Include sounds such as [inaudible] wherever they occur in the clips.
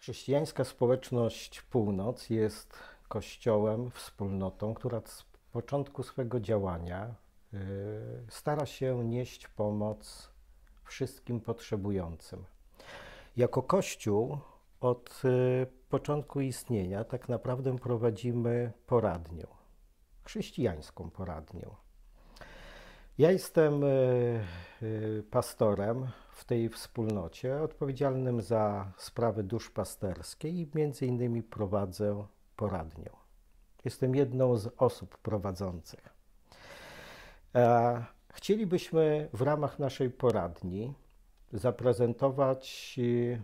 Chrześcijańska społeczność Północ jest kościołem, wspólnotą, która z początku swego działania y, stara się nieść pomoc wszystkim potrzebującym. Jako Kościół od y, początku istnienia tak naprawdę prowadzimy poradnię, chrześcijańską poradnię. Ja jestem y, pastorem w tej wspólnocie, odpowiedzialnym za sprawy duszpasterskie i między innymi prowadzę poradnię. Jestem jedną z osób prowadzących. E, chcielibyśmy w ramach naszej poradni zaprezentować e,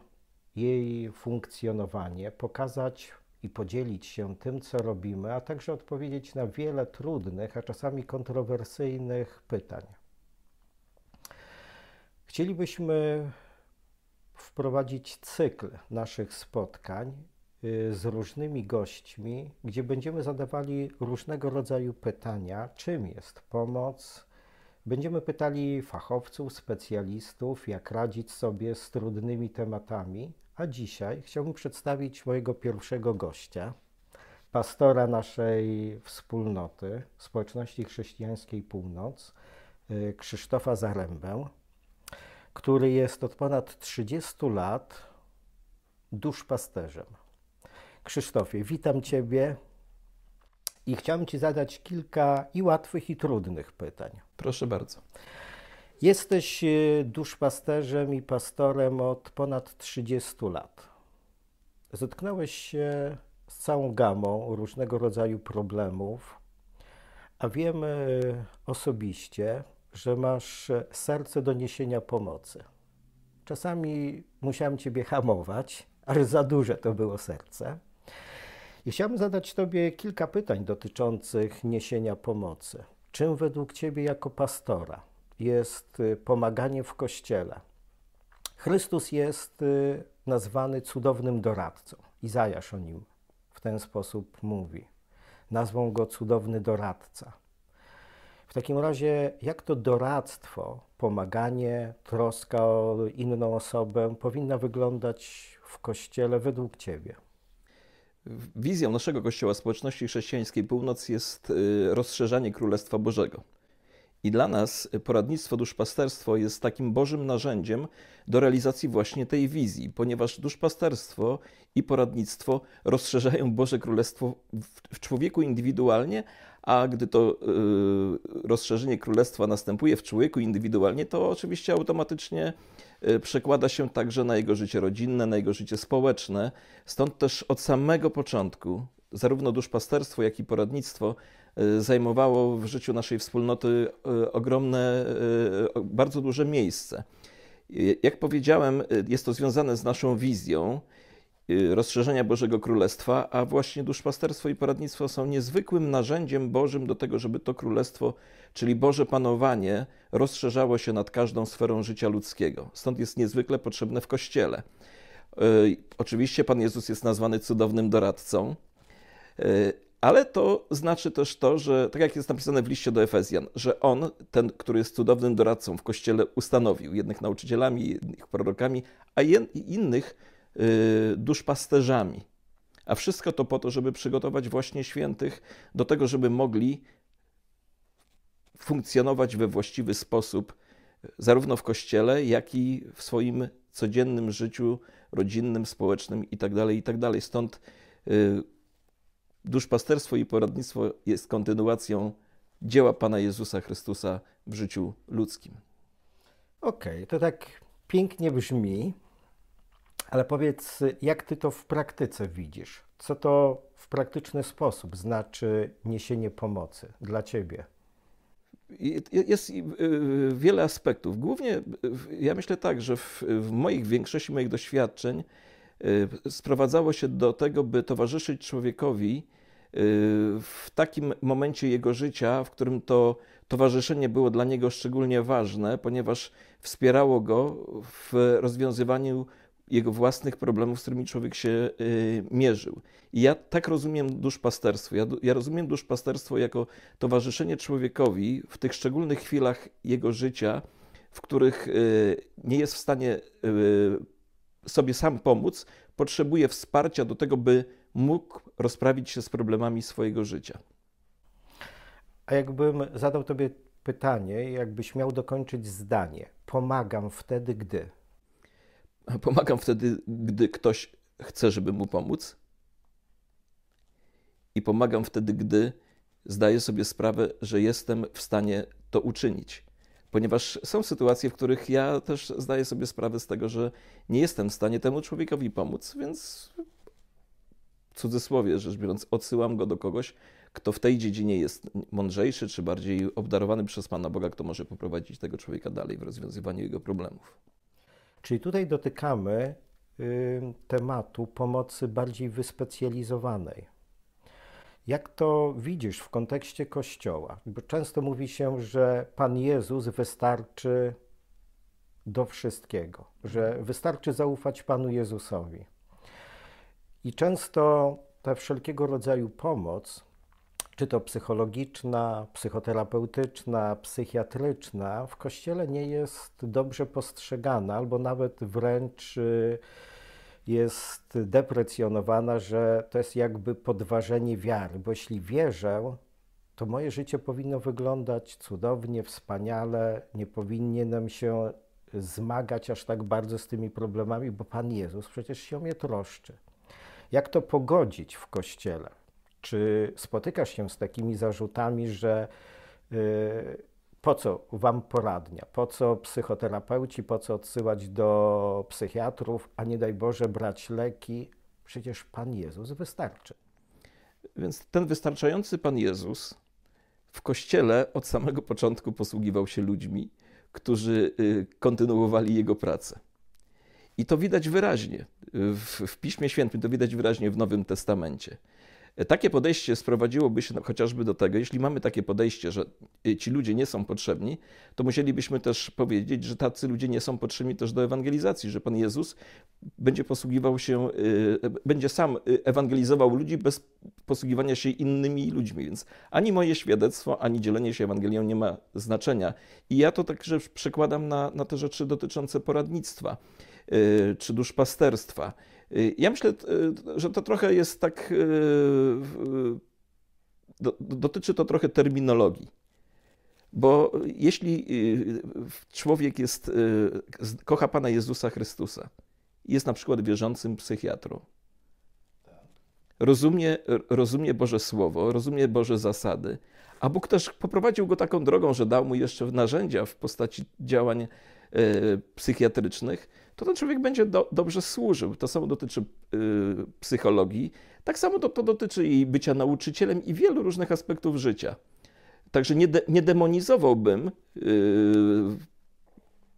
jej funkcjonowanie, pokazać i podzielić się tym, co robimy, a także odpowiedzieć na wiele trudnych, a czasami kontrowersyjnych pytań. Chcielibyśmy wprowadzić cykl naszych spotkań y, z różnymi gośćmi, gdzie będziemy zadawali różnego rodzaju pytania, czym jest pomoc. Będziemy pytali fachowców, specjalistów, jak radzić sobie z trudnymi tematami. A dzisiaj chciałbym przedstawić mojego pierwszego gościa, pastora naszej wspólnoty, społeczności chrześcijańskiej Północ, y, Krzysztofa Zarębę który jest od ponad 30 lat duszpasterzem. Krzysztofie, witam Ciebie i chciałem Ci zadać kilka i łatwych, i trudnych pytań. Proszę bardzo. Jesteś e, duszpasterzem i pastorem od ponad 30 lat. Zetknąłeś się z całą gamą różnego rodzaju problemów, a wiemy osobiście, że masz serce do niesienia pomocy. Czasami musiałem Ciebie hamować, ale za duże to było serce. I chciałbym zadać Tobie kilka pytań dotyczących niesienia pomocy. Czym według Ciebie jako pastora jest y, pomaganie w kościele? Chrystus jest y, nazwany cudownym doradcą. Izajasz o nim w ten sposób mówi. Nazwą go cudowny doradca. W takim razie, jak to doradztwo, pomaganie, troska o inną osobę powinna wyglądać w Kościele według Ciebie? Wizją naszego Kościoła Społeczności Chrześcijańskiej Północ jest y, rozszerzanie Królestwa Bożego. I dla nas poradnictwo duszpasterstwo jest takim Bożym narzędziem do realizacji właśnie tej wizji, ponieważ duszpasterstwo i poradnictwo rozszerzają Boże Królestwo w człowieku indywidualnie, a gdy to y, rozszerzenie królestwa następuje w człowieku indywidualnie, to oczywiście automatycznie y, przekłada się także na jego życie rodzinne, na jego życie społeczne. Stąd też od samego początku zarówno duszpasterstwo, jak i poradnictwo zajmowało w życiu naszej wspólnoty ogromne, bardzo duże miejsce. Jak powiedziałem, jest to związane z naszą wizją, Y, rozszerzenia Bożego Królestwa, a właśnie duszpasterstwo i poradnictwo są niezwykłym narzędziem Bożym do tego, żeby to królestwo, czyli Boże panowanie, rozszerzało się nad każdą sferą życia ludzkiego. Stąd jest niezwykle potrzebne w Kościele. Y, oczywiście Pan Jezus jest nazwany cudownym doradcą, y, ale to znaczy też to, że tak jak jest napisane w liście do Efezjan, że On, ten, który jest cudownym doradcą w Kościele, ustanowił jednych nauczycielami, jednych prorokami, a innych Y, duszpasterzami. A wszystko to po to, żeby przygotować właśnie świętych do tego, żeby mogli funkcjonować we właściwy sposób, zarówno w kościele, jak i w swoim codziennym życiu rodzinnym, społecznym itd. Tak itd. Tak Stąd y, duszpasterstwo i poradnictwo jest kontynuacją dzieła Pana Jezusa Chrystusa w życiu ludzkim. Okej, okay, to tak pięknie brzmi. Ale powiedz, jak ty to w praktyce widzisz? Co to w praktyczny sposób znaczy niesienie pomocy dla ciebie? Jest wiele aspektów. Głównie ja myślę tak, że w, w moich większości moich doświadczeń y, sprowadzało się do tego, by towarzyszyć człowiekowi y, w takim momencie jego życia, w którym to towarzyszenie było dla niego szczególnie ważne, ponieważ wspierało go w rozwiązywaniu jego własnych problemów, z którymi człowiek się y, mierzył. I ja tak rozumiem duszpasterstwo. Ja, ja rozumiem duszpasterstwo jako towarzyszenie człowiekowi w tych szczególnych chwilach jego życia, w których y, nie jest w stanie y, sobie sam pomóc, potrzebuje wsparcia do tego, by mógł rozprawić się z problemami swojego życia. A jakbym zadał Tobie pytanie, jakbyś miał dokończyć zdanie, pomagam wtedy, gdy. [laughs] Pomagam wtedy, gdy ktoś chce, żeby mu pomóc. I pomagam wtedy, gdy zdaję sobie sprawę, że jestem w stanie to uczynić. Ponieważ są sytuacje, w których ja też zdaję sobie sprawę z tego, że nie jestem w stanie temu człowiekowi pomóc, więc cudzysłowie rzecz biorąc, odsyłam go do kogoś, kto w tej dziedzinie jest mądrzejszy, czy bardziej obdarowany przez Pana Boga, kto może poprowadzić tego człowieka dalej w rozwiązywaniu jego problemów. Czyli tutaj dotykamy y, tematu pomocy bardziej wyspecjalizowanej. Jak to widzisz w kontekście Kościoła? Bo często mówi się, że Pan Jezus wystarczy do wszystkiego, że wystarczy zaufać Panu Jezusowi. I często ta wszelkiego rodzaju pomoc, czy to psychologiczna, psychoterapeutyczna, psychiatryczna, w kościele nie jest dobrze postrzegana, albo nawet wręcz y, jest deprecjonowana, że to jest jakby podważenie wiary, bo jeśli wierzę, to moje życie powinno wyglądać cudownie, wspaniale, nie powinienem się zmagać aż tak bardzo z tymi problemami, bo Pan Jezus przecież się o mnie troszczy. Jak to pogodzić w kościele? Czy spotykasz się z takimi zarzutami, że yy, po co wam poradnia, po co psychoterapeuci, po co odsyłać do psychiatrów, a nie daj Boże brać leki? Przecież Pan Jezus wystarczy. Więc ten wystarczający Pan Jezus w kościele od samego początku posługiwał się ludźmi, którzy y, kontynuowali jego pracę. I to widać wyraźnie w, w Piśmie Świętym, to widać wyraźnie w Nowym Testamencie. Takie podejście sprowadziłoby się chociażby do tego, jeśli mamy takie podejście, że y, ci ludzie nie są potrzebni, to musielibyśmy też powiedzieć, że tacy ludzie nie są potrzebni też do ewangelizacji, że Pan Jezus będzie posługiwał się, y, będzie sam ewangelizował ludzi bez posługiwania się innymi ludźmi. Więc ani moje świadectwo, ani dzielenie się Ewangelią nie ma znaczenia. I ja to także przekładam na, na te rzeczy dotyczące poradnictwa. Y, czy duszpasterstwa. Y, ja myślę, y, że to trochę jest tak, dotyczy to trochę terminologii. Bo jeśli człowiek jest, kocha Pana Jezusa Chrystusa, jest na przykład wierzącym psychiatrą, rozumie, rozumie Boże Słowo, rozumie Boże zasady, a Bóg też poprowadził go taką drogą, że dał mu jeszcze narzędzia w postaci działań psychiatrycznych, to ten człowiek będzie do, dobrze służył. To samo dotyczy yy, psychologii, tak samo to, to dotyczy i bycia nauczycielem i wielu różnych aspektów życia. Także nie, de, nie demonizowałbym yy,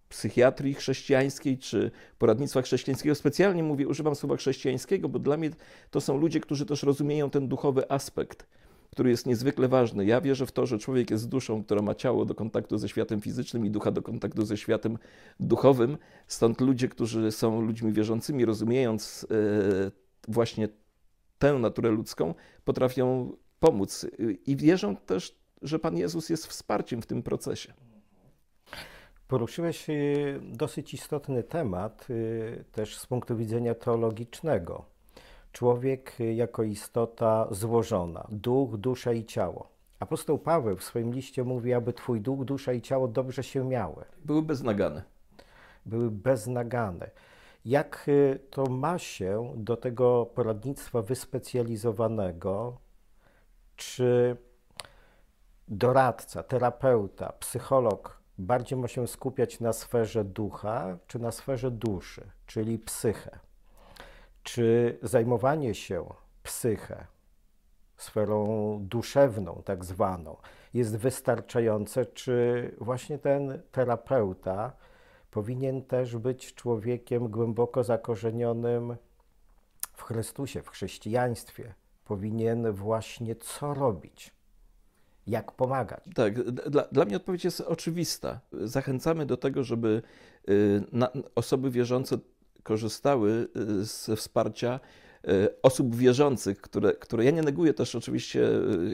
psychiatrii chrześcijańskiej czy poradnictwa chrześcijańskiego. Specjalnie mówię, używam słowa chrześcijańskiego, bo dla mnie to są ludzie, którzy też rozumieją ten duchowy aspekt który jest niezwykle ważny. Ja wierzę w to, że człowiek jest duszą, która ma ciało do kontaktu ze światem fizycznym i ducha do kontaktu ze światem duchowym. Stąd ludzie, którzy są ludźmi wierzącymi, rozumiejąc e, właśnie tę naturę ludzką, potrafią pomóc i wierzą też, że Pan Jezus jest wsparciem w tym procesie. Poruszyłeś e, dosyć istotny temat e, też z punktu widzenia teologicznego człowiek jako istota złożona, duch, dusza i ciało. Apostoł Paweł w swoim liście mówi, aby Twój duch, dusza i ciało dobrze się miały. Były beznagane. Były beznagane. Jak y, to ma się do tego poradnictwa wyspecjalizowanego? Czy doradca, terapeuta, psycholog bardziej ma się skupiać na sferze ducha, czy na sferze duszy, czyli psychę? Czy zajmowanie się psychę, sferą duszewną, tak zwaną, jest wystarczające, czy właśnie ten terapeuta powinien też być człowiekiem głęboko zakorzenionym w Chrystusie, w chrześcijaństwie? Powinien właśnie co robić? Jak pomagać? Tak, dla, dla mnie odpowiedź jest oczywista. Zachęcamy do tego, żeby y, na, osoby wierzące korzystały y, ze wsparcia osób wierzących, które, które ja nie neguję też oczywiście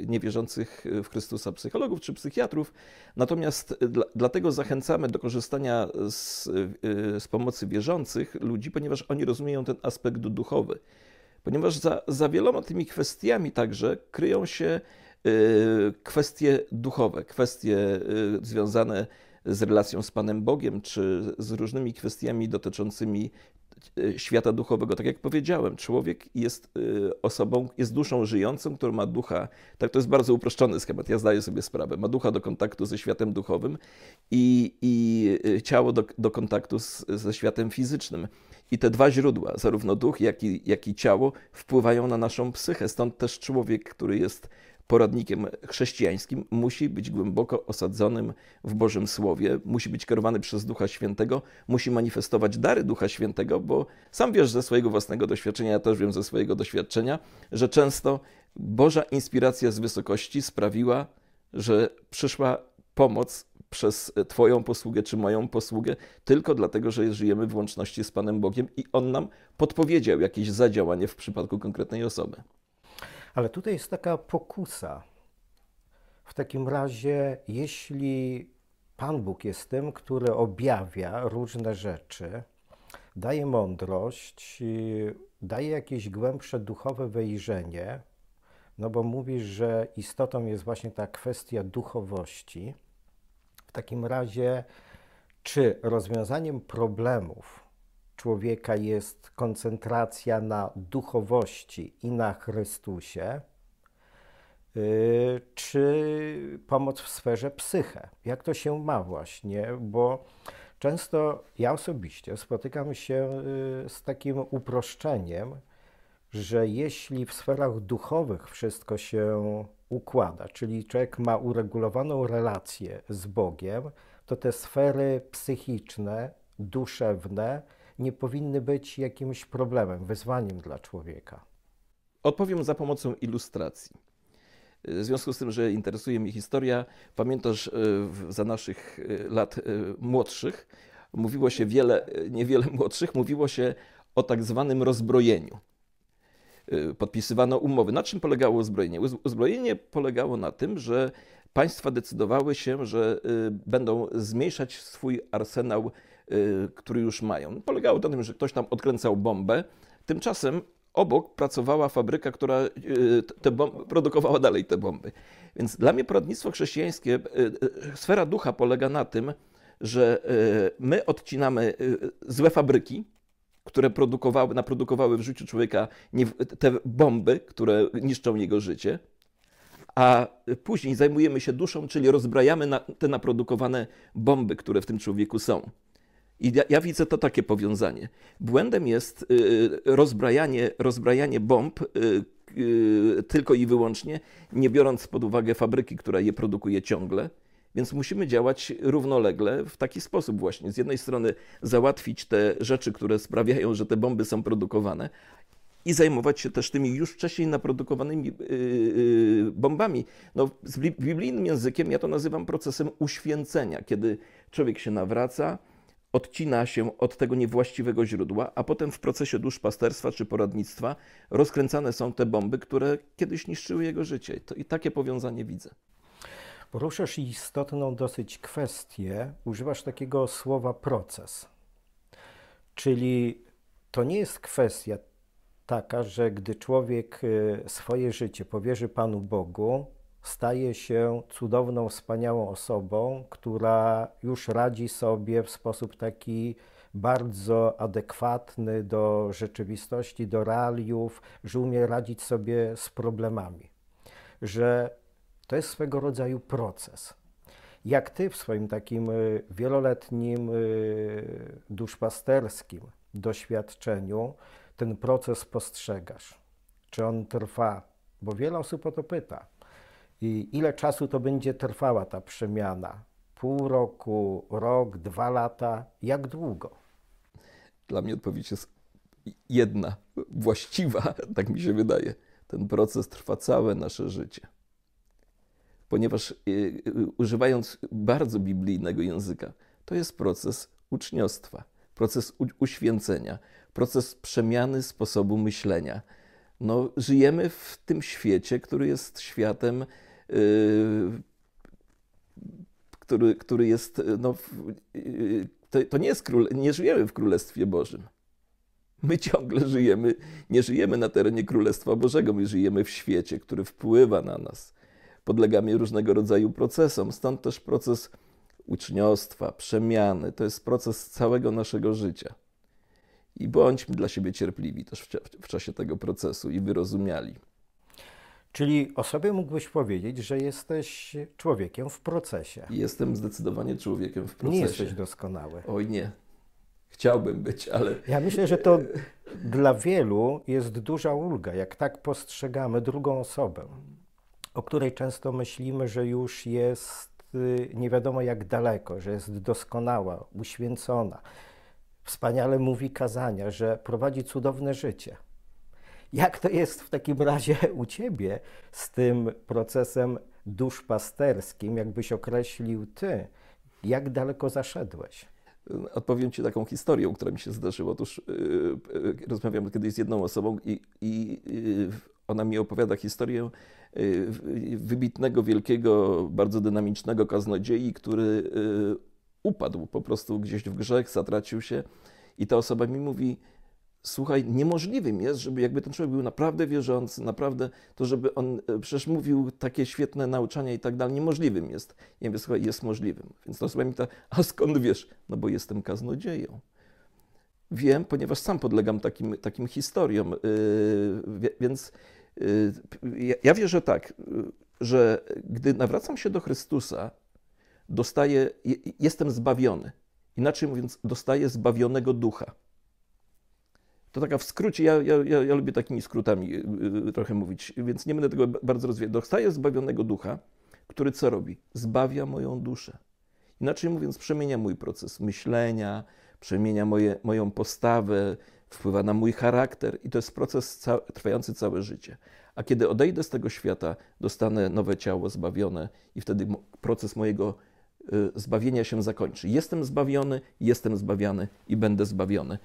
niewierzących w Chrystusa psychologów czy psychiatrów, natomiast dla, dlatego zachęcamy do korzystania z, z pomocy wierzących ludzi, ponieważ oni rozumieją ten aspekt duchowy. Ponieważ za, za wieloma tymi kwestiami także kryją się kwestie duchowe, kwestie związane z relacją z Panem Bogiem, czy z różnymi kwestiami dotyczącymi e, świata duchowego. Tak jak powiedziałem, człowiek jest e, osobą, jest duszą żyjącą, która ma ducha, tak to jest bardzo uproszczony schemat, ja zdaję sobie sprawę, ma ducha do kontaktu ze światem duchowym i, i e, ciało do, do kontaktu z, ze światem fizycznym. I te dwa źródła, zarówno duch, jak i, jak i ciało, wpływają na naszą psychę. Stąd też człowiek, który jest poradnikiem chrześcijańskim, musi być głęboko osadzonym w Bożym Słowie, musi być kierowany przez Ducha Świętego, musi manifestować dary Ducha Świętego, bo sam wiesz ze swojego własnego doświadczenia, ja też wiem ze swojego doświadczenia, że często Boża inspiracja z wysokości sprawiła, że przyszła pomoc przez Twoją posługę czy moją posługę, tylko dlatego, że żyjemy w łączności z Panem Bogiem i On nam podpowiedział jakieś zadziałanie w przypadku konkretnej osoby. Ale tutaj jest taka pokusa. W takim razie, jeśli Pan Bóg jest tym, który objawia różne rzeczy, daje mądrość, daje jakieś głębsze duchowe wejrzenie, no bo mówisz, że istotą jest właśnie ta kwestia duchowości. W takim razie, czy rozwiązaniem problemów człowieka jest koncentracja na duchowości i na Chrystusie, y, czy pomoc w sferze psyche. Jak to się ma właśnie, bo często ja osobiście spotykam się y, z takim uproszczeniem, że jeśli w sferach duchowych wszystko się układa, czyli człowiek ma uregulowaną relację z Bogiem, to te sfery psychiczne, duszewne nie powinny być jakimś problemem, wyzwaniem dla człowieka? Odpowiem za pomocą ilustracji. W związku z tym, że interesuje mnie historia, pamiętasz, e, za naszych e, lat e, młodszych mówiło się wiele, niewiele [laughs] młodszych, mówiło się o tak zwanym rozbrojeniu. Podpisywano umowy. Na czym polegało uzbrojenie? Uzbrojenie polegało na tym, że państwa decydowały się, że będą zmniejszać swój arsenał który już mają. Polegało to na tym, że ktoś tam odkręcał bombę, tymczasem obok pracowała fabryka, która y, bomby, produkowała dalej te bomby. Więc dla mnie poradnictwo chrześcijańskie, y, sfera ducha polega na tym, że my odcinamy złe fabryki, które produkowały, naprodukowały w życiu człowieka te bomby, które niszczą jego życie, a później zajmujemy się duszą, czyli rozbrajamy te naprodukowane bomby, które w tym człowieku są. I ja, ja, widzę to takie powiązanie. Błędem jest y, rozbrajanie, rozbrajanie bomb y, y, tylko i wyłącznie, nie biorąc pod uwagę fabryki, która je produkuje ciągle. Więc musimy działać równolegle w taki sposób właśnie. Z jednej strony załatwić te rzeczy, które sprawiają, że te bomby są produkowane, i zajmować się też tymi już wcześniej naprodukowanymi bombami. No, z biblijnym językiem ja to nazywam procesem uświęcenia, kiedy człowiek się nawraca, odcina się od tego niewłaściwego źródła, a potem w procesie duszpasterstwa czy poradnictwa rozkręcane są te bomby, które kiedyś niszczyły jego życie. To I takie powiązanie widzę. Poruszasz istotną dosyć kwestię, używasz takiego słowa proces. Czyli to nie jest kwestia taka, że gdy człowiek y, swoje życie powierzy Panu Bogu, staje się cudowną, wspaniałą osobą, która już radzi sobie w sposób taki bardzo adekwatny do rzeczywistości, do realiów, że umie radzić sobie z problemami. Że to jest swego rodzaju proces. Jak ty w swoim takim y, wieloletnim y, duszpasterskim doświadczeniu ten proces postrzegasz? Czy on trwa? Bo wiele osób o to pyta i ile czasu to będzie trwała ta przemiana? Pół roku, rok, dwa lata? Jak długo? Dla mnie odpowiedź jest jedna, właściwa, [laughs] tak mi się wydaje. Ten proces trwa całe nasze życie. Ponieważ y, y, używając bardzo biblijnego języka, to jest proces uczniostwa. proces uświęcenia, proces przemiany sposobu myślenia. No, żyjemy w tym świecie, który jest światem, który, który jest, no, yy, to, to nie jest król, nie żyjemy w Królestwie Bożym. My ciągle żyjemy, nie żyjemy na terenie Królestwa Bożego, my żyjemy w świecie, który wpływa na nas. Podlegamy różnego rodzaju procesom, stąd też proces uczniostwa, przemiany. To jest proces całego naszego życia. I bądźmy dla siebie cierpliwi też w, w czasie tego procesu i wyrozumiali. Czyli o sobie mógłbyś powiedzieć, że jesteś człowiekiem w procesie. Jestem zdecydowanie człowiekiem w procesie. Nie jesteś doskonały. Oj nie. Chciałbym być, ale. Ja myślę, że to dla wielu jest duża ulga, jak tak postrzegamy drugą osobę, o której często myślimy, że już jest y, nie wiadomo jak daleko, że jest doskonała, uświęcona. Wspaniale mówi kazania, że prowadzi cudowne życie. Jak to jest w takim razie [laughs] u ciebie z tym procesem duszpasterskim, jakbyś określił ty? Jak daleko zaszedłeś? Odpowiem Ci taką historią, która mi się zdarzyła. Otóż yy, rozmawiam kiedyś z jedną osobą i, i yy, ona mi opowiada historię y, wybitnego, wielkiego, bardzo dynamicznego kaznodziei, który y, upadł po prostu gdzieś w grzech, zatracił się. I ta osoba mi mówi, słuchaj, niemożliwym jest, żeby jakby ten człowiek był naprawdę wierzący, naprawdę, to żeby on e, przecież mówił takie świetne nauczania i tak dalej, niemożliwym jest. Ja mówię, słuchaj, jest możliwym. Więc to osoba mi ta, a skąd wiesz? No bo jestem kaznodzieją. Wiem, ponieważ sam podlegam takim, takim historiom, yy, więc yy, ja, ja wierzę tak, że gdy nawracam się do Chrystusa, dostaję, jestem zbawiony. Inaczej mówiąc, dostaję zbawionego ducha. To taka w skrócie, ja, ja, ja, lubię takimi skrótami y, y, trochę mówić, więc nie będę tego bardzo rozwijać. Dostaję zbawionego ducha, który co robi? Zbawia moją duszę. Inaczej mówiąc, przemienia mój proces myślenia, przemienia moje, moją postawę, wpływa na mój charakter i to jest proces ca trwający całe życie. A kiedy odejdę z tego świata, dostanę nowe ciało zbawione i wtedy proces mojego y, zbawienia się zakończy. Jestem zbawiony, jestem zbawiany i będę zbawiony.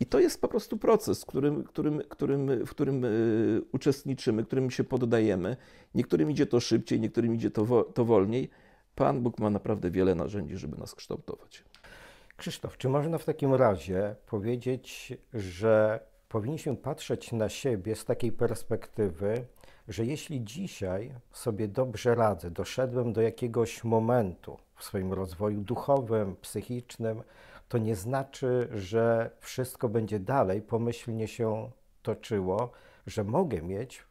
I to jest po prostu proces, którym, którym, którym, w którym y, uczestniczymy, którym się poddajemy. Niektórym idzie to szybciej, niektórym idzie to, wo, to wolniej. Pan Bóg ma naprawdę wiele narzędzi, żeby nas kształtować. Krzysztof, czy można w takim razie powiedzieć, że powinniśmy patrzeć na siebie z takiej perspektywy, że jeśli dzisiaj sobie dobrze radzę, doszedłem do jakiegoś momentu w swoim rozwoju duchowym, psychicznym, to nie znaczy, że wszystko będzie dalej pomyślnie się toczyło, że mogę mieć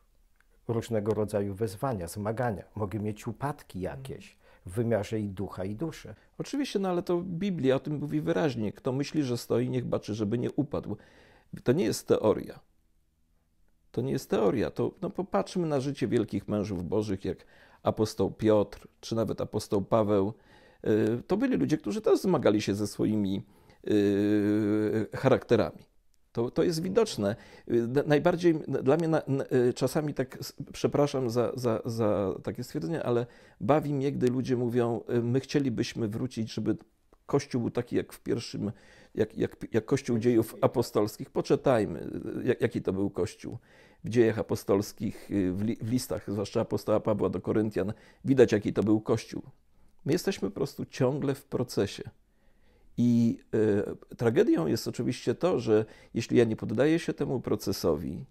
różnego rodzaju wyzwania, zmagania, mogę mieć upadki jakieś w wymiarze i ducha, i duszy. Oczywiście, no ale to Biblia o tym mówi wyraźnie. Kto myśli, że stoi, niech baczy, żeby nie upadł. To nie jest teoria. To nie jest teoria. To no, popatrzmy na życie wielkich mężów bożych, jak apostoł Piotr, czy nawet apostoł Paweł, to byli ludzie, którzy też zmagali się ze swoimi y, charakterami. To, to jest widoczne. Y, najbardziej dla mnie na, na, czasami tak, przepraszam za, za, za takie stwierdzenie, ale bawi mnie, gdy ludzie mówią, my chcielibyśmy wrócić, żeby Kościół był taki jak w pierwszym, jak, jak, jak Kościół dziejów apostolskich. Poczytajmy, jak, jaki to był Kościół. W dziejach apostolskich, w, li, w listach, zwłaszcza apostoła Pawła do Koryntian, widać, jaki to był Kościół. My jesteśmy po prostu ciągle w procesie. I y, tragedią jest oczywiście to, że jeśli ja nie poddaję się temu procesowi,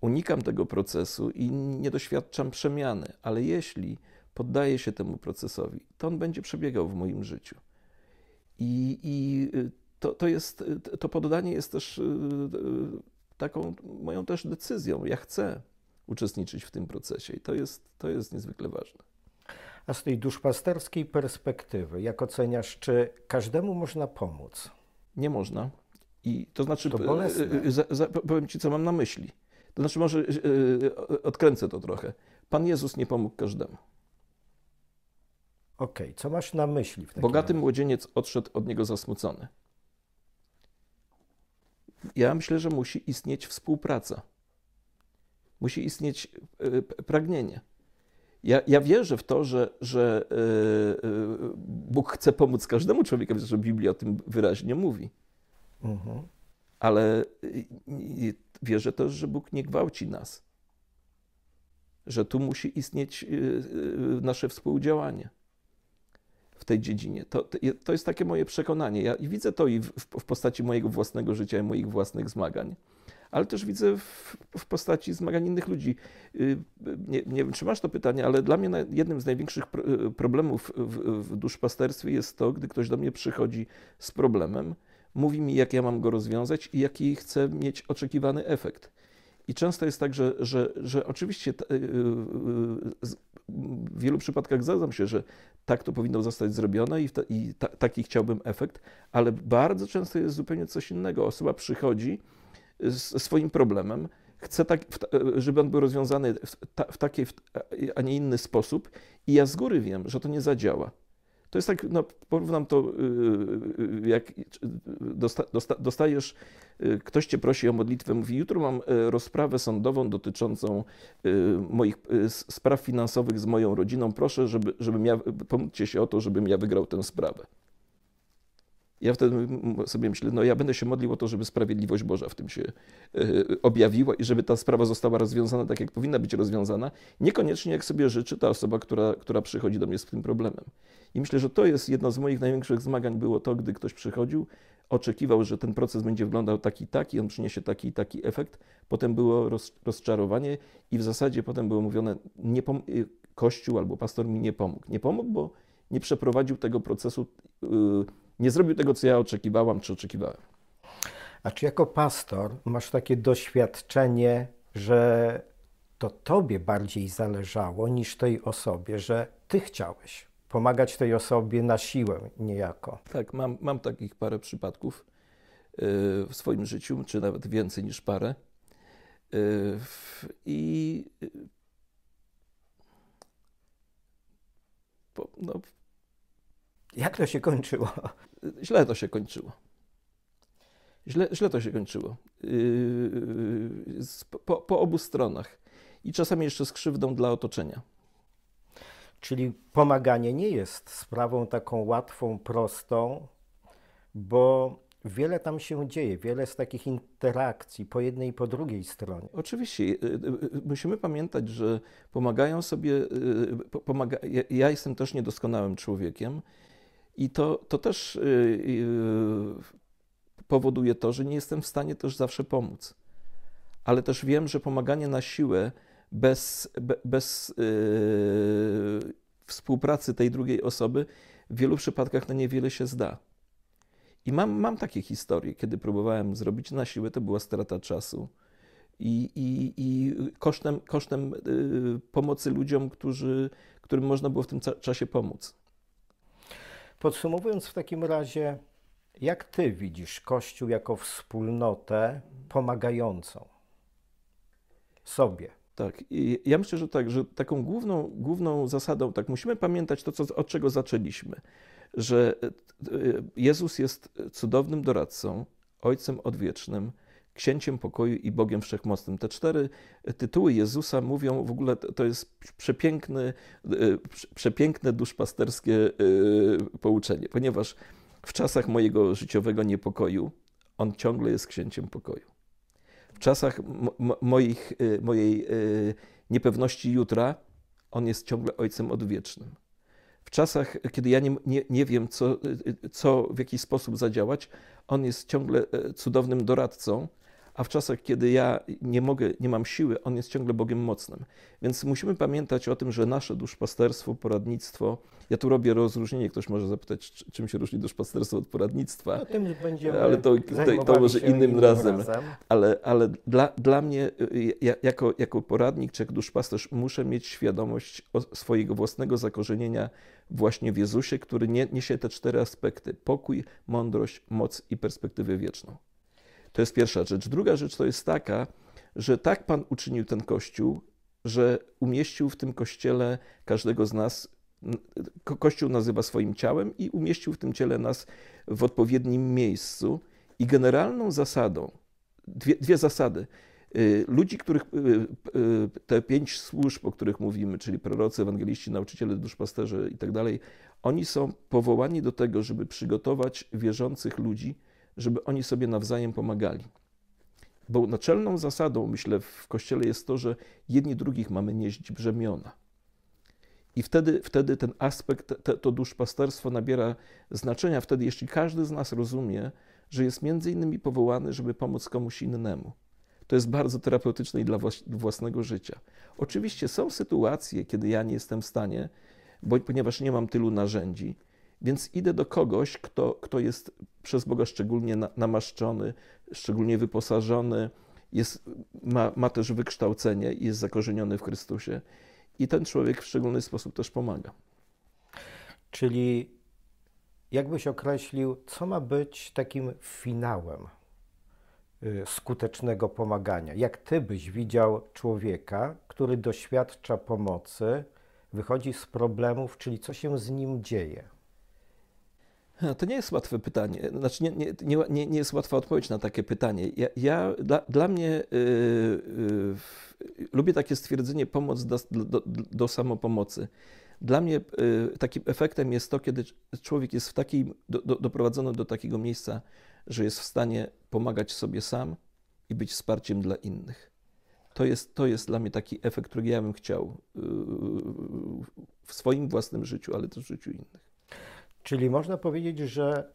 unikam tego procesu i nie doświadczam przemiany, ale jeśli poddaję się temu procesowi, to on będzie przebiegał w moim życiu. I, i e, to, to, jest, to poddanie jest też taką moją też decyzją. Ja chcę uczestniczyć w tym procesie i to jest, to jest niezwykle ważne. A z tej duszpasterskiej perspektywy, jak oceniasz, czy każdemu można pomóc? Nie można. I to znaczy, to bolesne. E, e, za, za, powiem Ci, co mam na myśli. To znaczy, może yy, odkręcę to trochę. Pan Jezus nie pomógł każdemu. Okej, okay. co masz na myśli? W Bogaty razie? młodzieniec odszedł od niego zasmucony. Ja myślę, że musi istnieć współpraca. Musi istnieć pragnienie. Ja, ja wierzę w to, że, że yy, Bóg chce pomóc każdemu człowiekowi, że Biblia o tym wyraźnie mówi. Mhm. Ale wierzę też, że Bóg nie gwałci nas. Że tu musi istnieć nasze współdziałanie w tej dziedzinie. To, to jest takie moje przekonanie. Ja widzę to i w, w postaci mojego własnego życia i moich własnych zmagań ale też widzę w, w, postaci zmagań innych ludzi. Y, nie, nie, wiem, czy masz to pytanie, ale dla mnie jednym z największych problemów w, w duszpasterstwie jest to, gdy ktoś do mnie przychodzi z problemem, mówi mi, jak ja mam go rozwiązać i jaki chcę mieć oczekiwany efekt. I często jest tak, że, że, że oczywiście y, y, w wielu przypadkach zgadzam się, że tak to powinno zostać zrobione i, ta, i ta, taki chciałbym efekt, ale bardzo często jest zupełnie coś innego. Osoba przychodzi ze swoim problemem, chce tak, żeby on był rozwiązany w, ta, w taki, a nie inny sposób i ja z góry wiem, że to nie zadziała. To jest tak, no, porównam to, y, y, jak dosta, dostajesz, y, ktoś cię prosi o modlitwę, mówi, jutro mam rozprawę sądową dotyczącą moich spraw finansowych z moją rodziną, proszę, żeby, żebym ja, pomóżcie się o to, żebym ja wygrał tę sprawę. Ja wtedy sobie myślę, no ja będę się modlił o to, żeby sprawiedliwość Boża w tym się e, objawiła i żeby ta sprawa została rozwiązana tak, jak powinna być rozwiązana. Niekoniecznie jak sobie życzy ta osoba, która, która przychodzi do mnie z tym problemem. I myślę, że to jest jedno z moich największych zmagań było to, gdy ktoś przychodził, oczekiwał, że ten proces będzie wyglądał taki i taki, on przyniesie taki i taki efekt. Potem było roz, rozczarowanie i w zasadzie potem było mówione, nie y, Kościół albo pastor mi nie pomógł. Nie pomógł, bo nie przeprowadził tego procesu yy, nie zrobił tego, co ja oczekiwałam czy oczekiwałem. A czy jako pastor masz takie doświadczenie, że to tobie bardziej zależało niż tej osobie, że ty chciałeś pomagać tej osobie na siłę niejako? Tak, mam, mam takich parę przypadków y, w swoim życiu, czy nawet więcej niż parę. Y, I y, no, jak to się kończyło? Źle to się kończyło. Źle, źle to się kończyło. Yy, po, po obu stronach. I czasami jeszcze z krzywdą dla otoczenia. Czyli pomaganie nie jest sprawą taką łatwą, prostą, bo wiele tam się dzieje, wiele z takich interakcji po jednej i po drugiej stronie. Oczywiście. Y, y, y, musimy pamiętać, że pomagają sobie. Pomaga, ja jestem też niedoskonałym człowiekiem i to, to też yy, powoduje to, że nie jestem w stanie też zawsze pomóc. Ale też wiem, że pomaganie na siłę bez, be, bez yy, współpracy tej drugiej osoby w wielu przypadkach na niewiele się zda. I mam, mam takie historie, kiedy próbowałem zrobić na siłę, to była strata czasu. I, i, i kosztem, kosztem pomocy ludziom, którzy, którym można było w tym czasie pomóc. Podsumowując w takim razie, jak ty widzisz Kościół jako wspólnotę pomagającą sobie? Tak, I ja myślę, że tak, że taką główną, główną zasadą, tak, musimy pamiętać to, co, od czego zaczęliśmy, że e, Jezus jest cudownym doradcą, Ojcem Odwiecznym, Księciem Pokoju i Bogiem Wszechmocnym. Te cztery tytuły Jezusa mówią w ogóle, to jest przepiękny, e, przepiękne duszpasterskie e, pouczenie, ponieważ w czasach mojego życiowego niepokoju On ciągle jest Księciem Pokoju. W czasach moich, e, mojej niepewności jutra On jest ciągle Ojcem Odwiecznym. W czasach, kiedy ja nie, nie, nie wiem, co, co, w jaki sposób zadziałać, On jest ciągle cudownym doradcą, a w czasach, kiedy ja nie mogę, nie mam siły, On jest ciągle Bogiem mocnym. Więc musimy pamiętać o tym, że nasze duszpasterstwo, poradnictwo, ja tu robię rozróżnienie, ktoś może zapytać, czym się różni duszpasterstwo od poradnictwa, no, ale to, to, to może innym razem. razem. Ale, ale dla, dla mnie, ja, jako, jako poradnik czy jako duszpasterz, muszę mieć świadomość swojego własnego zakorzenienia właśnie w Jezusie, który nie, niesie te cztery aspekty: pokój, mądrość, moc i perspektywę wieczną. To jest pierwsza rzecz. Druga rzecz to jest taka, że tak Pan uczynił ten kościół, że umieścił w tym kościele każdego z nas. Kościół nazywa swoim ciałem i umieścił w tym ciele nas w odpowiednim miejscu. I generalną zasadą, dwie, dwie zasady. Y, ludzi, których y, y, te pięć służb, o których mówimy, czyli prorocy, ewangeliści, nauczyciele, duszpasterze i tak dalej, oni są powołani do tego, żeby przygotować wierzących ludzi żeby oni sobie nawzajem pomagali. Bo naczelną zasadą, myślę, w Kościele jest to, że jedni drugich mamy nieść brzemiona. I wtedy, wtedy ten aspekt, te, to duszpasterstwo nabiera znaczenia, wtedy jeśli każdy z nas rozumie, że jest między innymi powołany, żeby pomóc komuś innemu. To jest bardzo terapeutyczne i dla własnego życia. Oczywiście są sytuacje, kiedy ja nie jestem w stanie, bo, ponieważ nie mam tylu narzędzi, więc idę do kogoś, kto, kto jest przez Boga szczególnie namaszczony, szczególnie wyposażony, jest, ma, ma też wykształcenie i jest zakorzeniony w Chrystusie. I ten człowiek w szczególny sposób też pomaga. Czyli jakbyś określił, co ma być takim finałem y, skutecznego pomagania? Jak ty byś widział człowieka, który doświadcza pomocy, wychodzi z problemów, czyli co się z nim dzieje? To nie jest łatwe pytanie. Znaczy, nie, nie, nie, nie jest łatwa odpowiedź na takie pytanie. Ja, ja dla, dla, mnie yy, yy, lubię takie stwierdzenie pomoc do, do, do samopomocy. Dla mnie yy, takim efektem jest to, kiedy człowiek jest w takiej, do, do, doprowadzony do takiego miejsca, że jest w stanie pomagać sobie sam i być wsparciem dla innych. To jest, to jest dla mnie taki efekt, który ja bym chciał yy, w swoim własnym życiu, ale też w życiu innych. Czyli można powiedzieć, że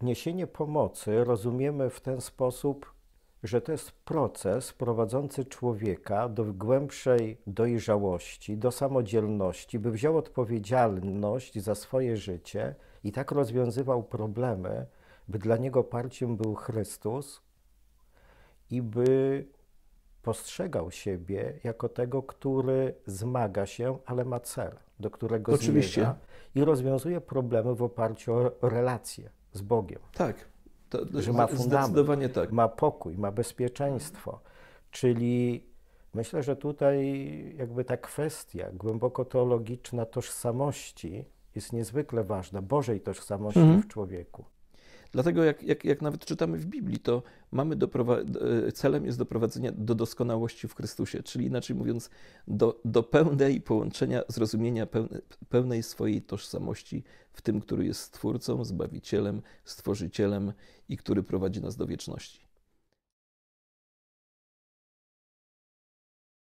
niesienie pomocy rozumiemy w ten sposób, że to jest proces prowadzący człowieka do głębszej dojrzałości, do samodzielności, by wziął odpowiedzialność za swoje życie i tak rozwiązywał problemy, by dla niego parciem był Chrystus i by postrzegał siebie jako tego, który zmaga się, ale ma cel, do którego Oczywiście. zmierza i rozwiązuje problemy w oparciu o relacje z Bogiem. Tak. To, to że ma fundament, tak. ma pokój, ma bezpieczeństwo. Czyli myślę, że tutaj jakby ta kwestia głęboko teologiczna tożsamości jest niezwykle ważna, Bożej tożsamości mhm. w człowieku. Dlatego jak, jak, jak nawet czytamy w Biblii, to mamy e, celem jest doprowadzenie do doskonałości w Chrystusie, czyli inaczej mówiąc, do, do pełnej połączenia, zrozumienia pełne, pełnej swojej tożsamości w tym, który jest Stwórcą, Zbawicielem, Stworzycielem i który prowadzi nas do wieczności.